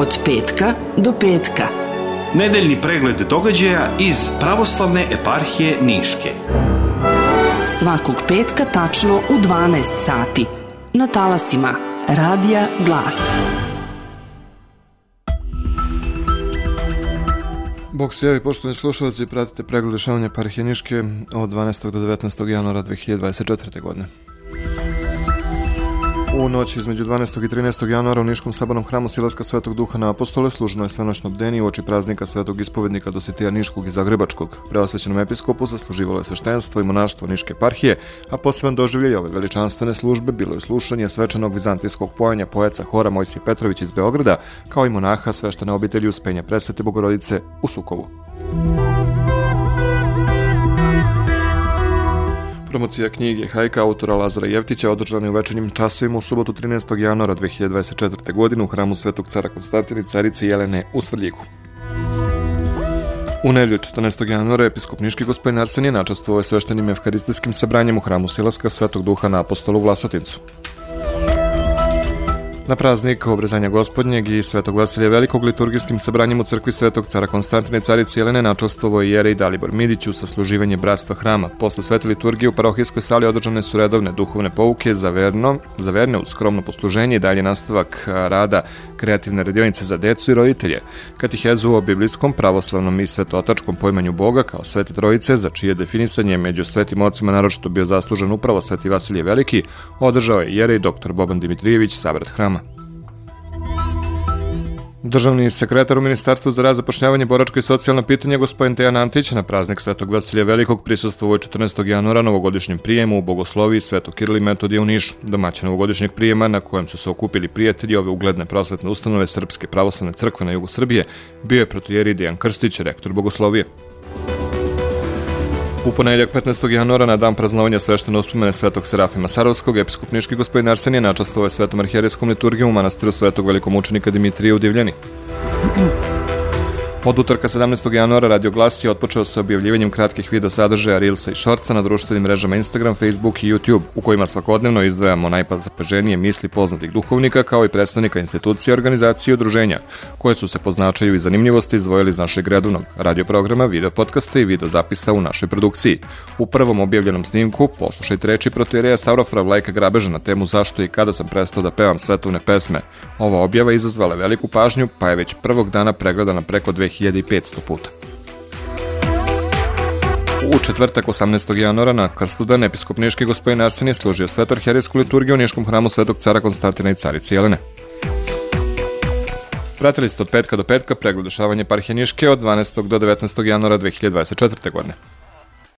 od petka do petka. Nedeljni pregled događaja iz pravoslavne eparhije Niške. Svakog petka tačno u 12 sati. Na talasima Radija Glas. Bog se javi, poštovani slušalci, pratite pregled dešavanja eparhije Niške od 12. do 19. januara 2024. godine. U noći između 12. i 13. januara u Niškom sabanom hramu Silaska Svetog Duha na Apostole služno je svenoćno bdeni u oči praznika Svetog ispovednika Dositija Niškog i Zagrebačkog. Preosvećenom episkopu zasluživalo je sveštenstvo i monaštvo Niške parhije, a poseban doživljaj ove veličanstvene službe bilo je slušanje svečanog vizantijskog pojanja poeca Hora Mojsi Petrović iz Beograda, kao i monaha sveštene obitelji uspenja presvete Bogorodice u Sukovu. Promocija knjige Hajka autora Lazara Jevtića održana je u večernjim časovima u subotu 13. januara 2024. godine u hramu Svetog cara Konstantine carice Jelene u Svrljiku. U nedelju 14. januara episkop Niški gospodin načastvovao je sveštenim evharistijskim sabranjem u hramu Silaska Svetog Duha na apostolu Vlasotincu. Na praznik obrezanja gospodnjeg i Svetog Vasilija Velikog liturgijskim sabranjem u crkvi Svetog cara Konstantine carice Jelene načastvovo je Jerej Dalibor Midić u sasluživanje bratstva hrama. Posle svete liturgije u parohijskoj sali održane su redovne duhovne pouke za, verno, za verne uz skromno posluženje i dalje nastavak rada kreativne radionice za decu i roditelje, katihezu o biblijskom, pravoslavnom i svetotačkom pojmanju Boga kao svete trojice, za čije definisanje među svetim ocima naročito bio zaslužen upravo sveti Vasilije Veliki, održao je Jerej dr. Boban Dimitrijević, sabrat hrama. Državni sekretar u Ministarstvu za rad, zapošljavanje, i socijalna pitanja gospodin Tejan Antić na praznik Svetog Vasilija Velikog prisustuo je 14. januara novogodišnjem prijemu u Bogosloviji Svetog Kirila i Metodija u Nišu. Domaće novogodišnjeg prijema na kojem su se okupili prijatelji ove ugledne prosvetne ustanove Srpske pravoslavne crkve na jugu Srbije bio je protojeri Dejan Krstić, rektor Bogoslovije. U ponedeljak 15. januara na dan praznovanja sveštene uspomene Svetog Serafima Sarovskog, episkop Niški gospodin načastvovao je svetom arhijerijskom liturgijom u manastiru Svetog velikomučenika Dimitrija u Divljani. Od utorka 17. januara Radio Glas je otpočeo sa objavljivanjem kratkih video sadržaja Reelsa i Shortsa na društvenim mrežama Instagram, Facebook i YouTube, u kojima svakodnevno izdvajamo najzapaženije misli poznatih duhovnika kao i predstavnika institucija, organizacije i udruženja, koje su se po značaju i zanimljivosti izdvojili iz našeg redovnog radioprograma, video podcasta i video zapisa u našoj produkciji. U prvom objavljenom snimku poslušajte reči protijereja Stavrofra Vlajka Grabeža na temu zašto i kada sam prestao da pevam svetovne pesme. Ova objava izazvala veliku pažnju, pa je već prvog dana pregledana preko 2500 puta. U četvrtak 18. januara na Krstudan episkop Niški gospodin Arsenije služio svetorherijsku liturgiju u Niškom hramu Svetog cara Konstantina i carice Jelene. Pratili ste od petka do petka pregled dešavanja parhije Niške od 12. do 19. januara 2024. godine.